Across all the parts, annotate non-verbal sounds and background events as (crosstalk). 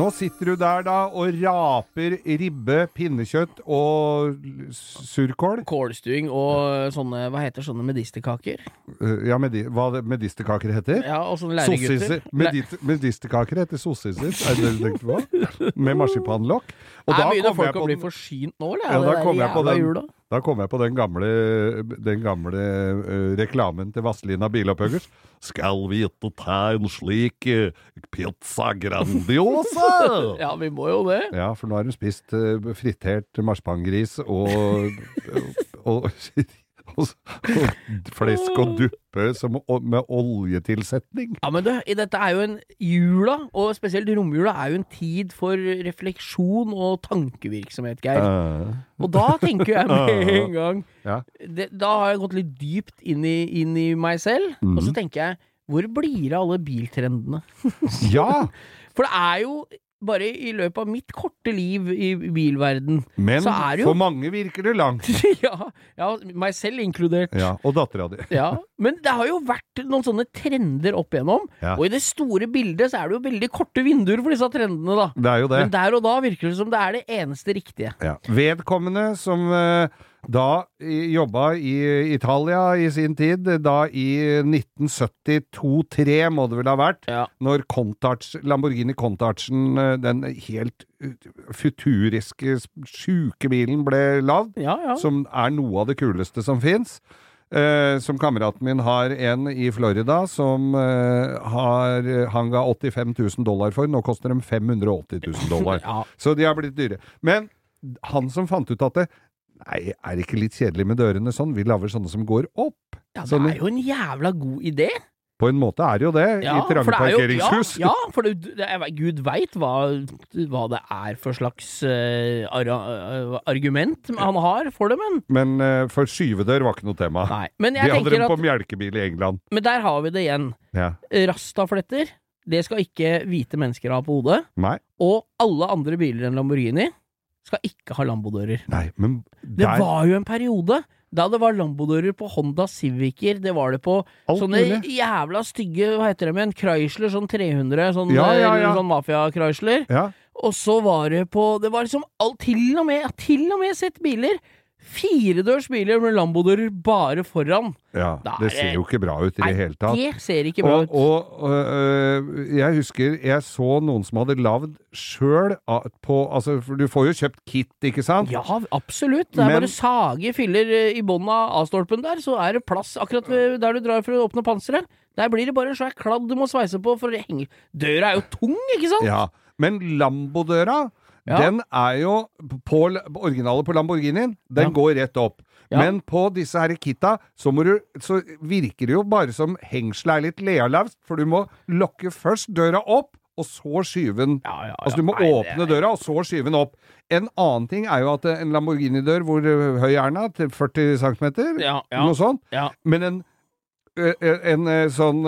Nå sitter du der da og raper ribbe, pinnekjøtt og surkål. Kålstuing og sånne, hva heter sånne medisterkaker? Eh, Ja, medi hva medisterkaker heter? Ja, og sånne læregutter. Medisterkaker heter sossiser, er det det du tenkte på? Med marsipanlokk. Og Er da begynner folk å bli forsynt nå, eller? Ja, da kommer kom jeg på den. Da kom jeg på den gamle, den gamle uh, reklamen til Vazelina Bilopphøggers. Skal vi ikke ta en slik eh, pizza grandiosa? (laughs) Ja, vi må jo det. Ja, for nå har hun spist uh, fritert marsipangris og, og, og, og, flesk og duppe som, og, med oljetilsetning. Ja, men du, dette er jo en jula, og spesielt romjula, er jo en tid for refleksjon og tankevirksomhet, Geir. Uh. Og da tenker jeg med (laughs) en gang Ja. det, Da har jeg gått litt dypt inn i, inn i meg selv, og Mhm. så tenker jeg hvor blir det av alle biltrendene? ja, (laughs) For det er jo bare i løpet av mitt korte liv i bilverden men jo- for mange virker det langt. (laughs) ja, ja, meg selv inkludert. Ja, og dattera di. Ja, Men det har jo vært noen sånne trender opp igjennom, Ja. og i det store bildet så er det jo veldig korte vinduer for disse trendene, da. Det er jo det. Men der og da virker det som det er det eneste riktige. Ja. Vedkommende som eh, da i- jobba i Italia i sin tid, da i 1972-3 må det vel ha vært, Ja. når Contarts, Lamborghini Contartsen, eh, den helt eh, futuriske, sjuke bilen ble lagd, Ja, ja. som er noe av det kuleste som fins. Eh, som kameraten min har en i Florida som eh, har, han ga 85 000 dollar for. Nå koster de 580 000 dollar. (laughs) Så de har blitt dyre. Men han som fant ut at det Nei, er det ikke litt kjedelig med dørene sånn? Vi lager sånne som går opp. ja, det Sånne, er jo en jævla god idé. På en måte er det jo det, Ja, i trange det er parkeringshus. Ja, ja for det, det Gud veit hva, hva det er for slags uh, ara, eh, argument han har for det, men Men uh, for skyvedør var ikke noe tema. Nei. Men De hadde dem på at melkebil i England. Men der har vi det igjen. Ja. Rastafletter, det skal ikke hvite mennesker ha på hodet. Nei, Og alle andre biler enn Lamborghini skal ikke ha Lambodører. nei, men Det var jo en periode da det var Lambodører på Honda Civicer, det var det på Alt sånne mulig. jævla stygge, hva heter det med en Chrysler, sånn 300, sånn, Ja, ja, ja. sånn mafia-Chrysler. Ja. Og så var det på Det var liksom all, til og med, til og med sett biler. Firedørs biler med Lambodører bare foran. ja. Det er ser jo ikke bra ut i det hele tatt. Det ser ikke bra Og, ut. og øh, jeg husker jeg så noen som hadde lagd sjøl på Altså, du får jo kjøpt kit, ikke sant? Ja, absolutt. Det er Men- bare sage filler eh, i bånn av A-stolpen der, så er det plass akkurat der du drar for å åpne panseret. Der blir det bare en svær kladd du må sveise på, for å henge Døra er jo tung, ikke sant? Ja, men Lambodøra, Ja. den er jo på originale på Lamborghinien, den Ja. går rett opp. Ja. Men på disse her Kita, så, du, så virker det jo bare som hengselet er litt lealaust, for du må lokke først døra opp, og så skyve den Ja, ja, ja. Altså du må Nei, åpne er- døra, og så skyve den opp. En annen ting er jo at en Lamborghini-dør, hvor øh, høy er den? Til 40 cm? Ja, ja. Noe sånt? Ja. Men en, en sånn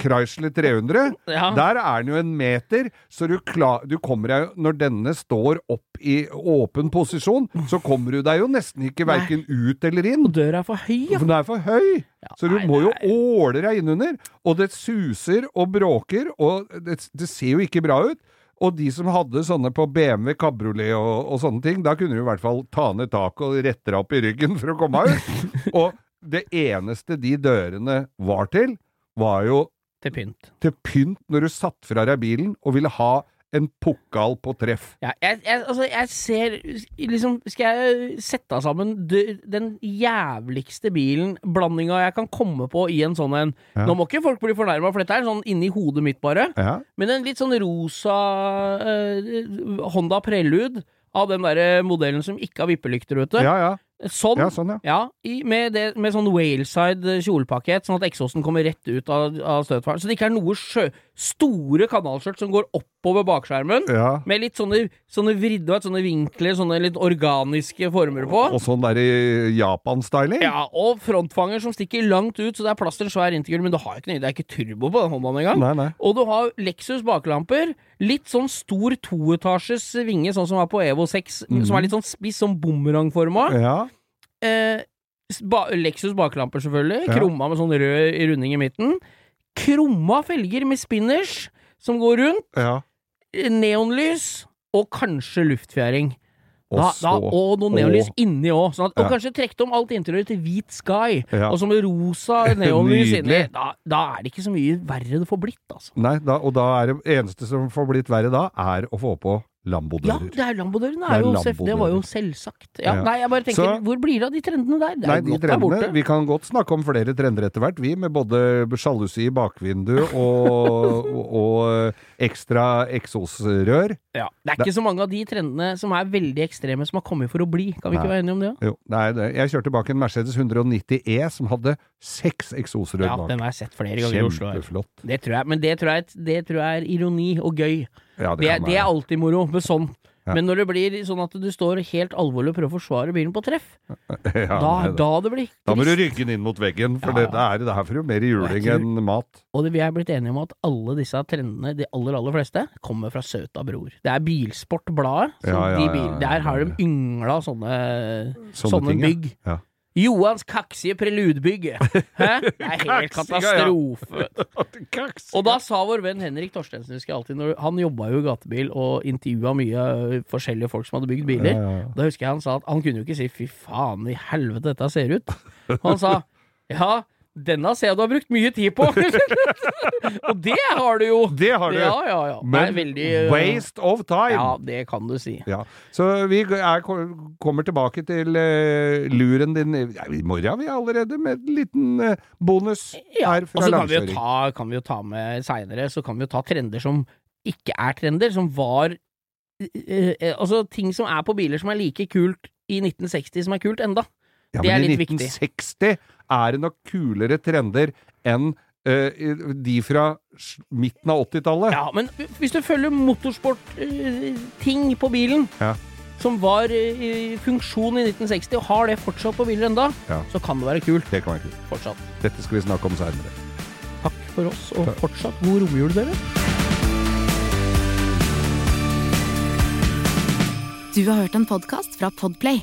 Chrysler 300, Ja. der er den jo en meter, så du, klar, du kommer deg Når denne står opp i åpen posisjon, så kommer du deg jo nesten ikke verken ut eller inn. Og døra er for høy, ja. For den er for høy. Så du nei, må jo åle deg innunder. Og det suser og bråker, og det, det ser jo ikke bra ut. Og de som hadde sånne på BMW kabriolet og, og sånne ting, da kunne du i hvert fall ta ned taket og rette deg opp i ryggen for å komme (laughs) ut. og det eneste de dørene var til, var jo Til pynt. til pynt når du satt fra deg bilen og ville ha en pokal på treff. Ja, jeg, jeg, altså, jeg ser liksom Skal jeg sette sammen den jævligste bilen, blandinga jeg kan komme på i en sånn en Ja. Nå må ikke folk bli fornærma, for dette er sånn inni hodet mitt, bare. Ja. Men en litt sånn rosa eh, Honda Prelude av den der modellen som ikke har vippelykter, vet du. ja, ja. Sånn. Ja, sånn, ja. Ja, i, med, det, med sånn whaleside kjolepakket, sånn at eksosen kommer rett ut av, av støtfaren. Så det ikke er noe sjø, store kanalskjørt som går oppover bakskjermen. Ja. Med litt sånne, sånne vridde og sånne vinkler, sånne litt organiske former på. Og sånn der i Japan-styling. Ja, og frontfanger som stikker langt ut, så det er plass til en svær intercure, men du har ikke det er ikke turbo på den Hondaen engang. Nei, nei. Og du har Lexus baklamper, litt sånn stor toetasjes vinge, sånn som er på Evo 6, som er litt sånn spiss, sånn bumerangforma. Ja. Ba Lexus baklamper, selvfølgelig. Ja. Krumma med sånn rød runding i midten. Krumma felger med spinners som går rundt. Ja. Neonlys og kanskje luftfjæring. Da, da, og noe neonlys og- inni òg. Sånn ja. og kanskje trekte om alt interiøret til hvit sky, Ja. og så med rosa (laughs) neonlys inni. Da, da er det ikke så mye verre det får blitt, altså. Nei, da, og da er det eneste som får blitt verre da, er å få på Ja, det er Lambodøren. Det, Det er jo seff- det var jo selvsagt. Ja, Ja. Nei, jeg bare tenker, Så- hvor blir det av de trendene der? Det Nei, de trendene Vi kan godt snakke om flere trender etter hvert, vi, med både sjalusi i bakvinduet og, og, og ekstra eksosrør. Ja. Det er ikke så mange av de trendene som er veldig ekstreme, som har kommet for å bli. Kan vi ikke være enige om det? Jo, nei, det, jeg kjørte bak en Mercedes 190 E som hadde seks eksosrør Ja, bak. den har jeg sett flere ganger i Oslo. Kjempeflott. Det tror jeg, men det tror jeg, det tror jeg er ironi og gøy. Ja, Det, kan det er alltid moro med sånn. Ja. Men når det blir sånn at du står helt alvorlig og prøver å forsvare bilen på treff, (laughs) ja, da, da, det blir da må du rykke rygge den inn mot veggen, for det, det er, det er for mer juling enn mat. Og det, vi er blitt enige om at alle disse trendene, de aller, aller fleste, kommer fra Søta Bror. Det er Bilsportbladet. de der har de yngla sånne, Sånne sånne, ting, bygg. Ja. Johans kaksige preludbygg. (laughs) Hæ? Det er helt katastrofe. (laughs) Og da sa vår venn Henrik Torstensen, husker jeg alltid, når, han jobba jo i gatebil og intervjua mye forskjellige folk som hadde bygd biler. Da husker jeg han sa at han kunne jo ikke si 'fy faen i helvete dette ser ut'. Og han sa (laughs) 'ja, denne ser jeg du har brukt mye tid på'. (laughs) og det har du jo! Det har du! Ja, ja, ja. Men veldig ø, waste of time! Ja, det kan du si. Ja, så vi er, kommer tilbake til uh, luren din ja, i morgen, vi allerede, med en liten uh, bonus Ja, her og fra så kan vi, jo ta, kan vi jo ta med seinere, så kan vi jo ta trender som ikke er trender, som var uh, Altså ting som er på biler som er like kult i 1960 som er kult enda. Ja, det er men i 1960 er det nok kulere trender enn uh, de fra midten av 80-tallet. Ja, men hvis du følger motorsportting uh, på bilen, Ja. som var eh, i funksjon i 1960, og har det fortsatt på biler enda, Ja. så kan det være kult Det kan være kult. fortsatt. Dette skal vi snakke om seinere. Takk for oss, og fortsatt god romjul, dere. Du har hørt en podkast fra Podplay.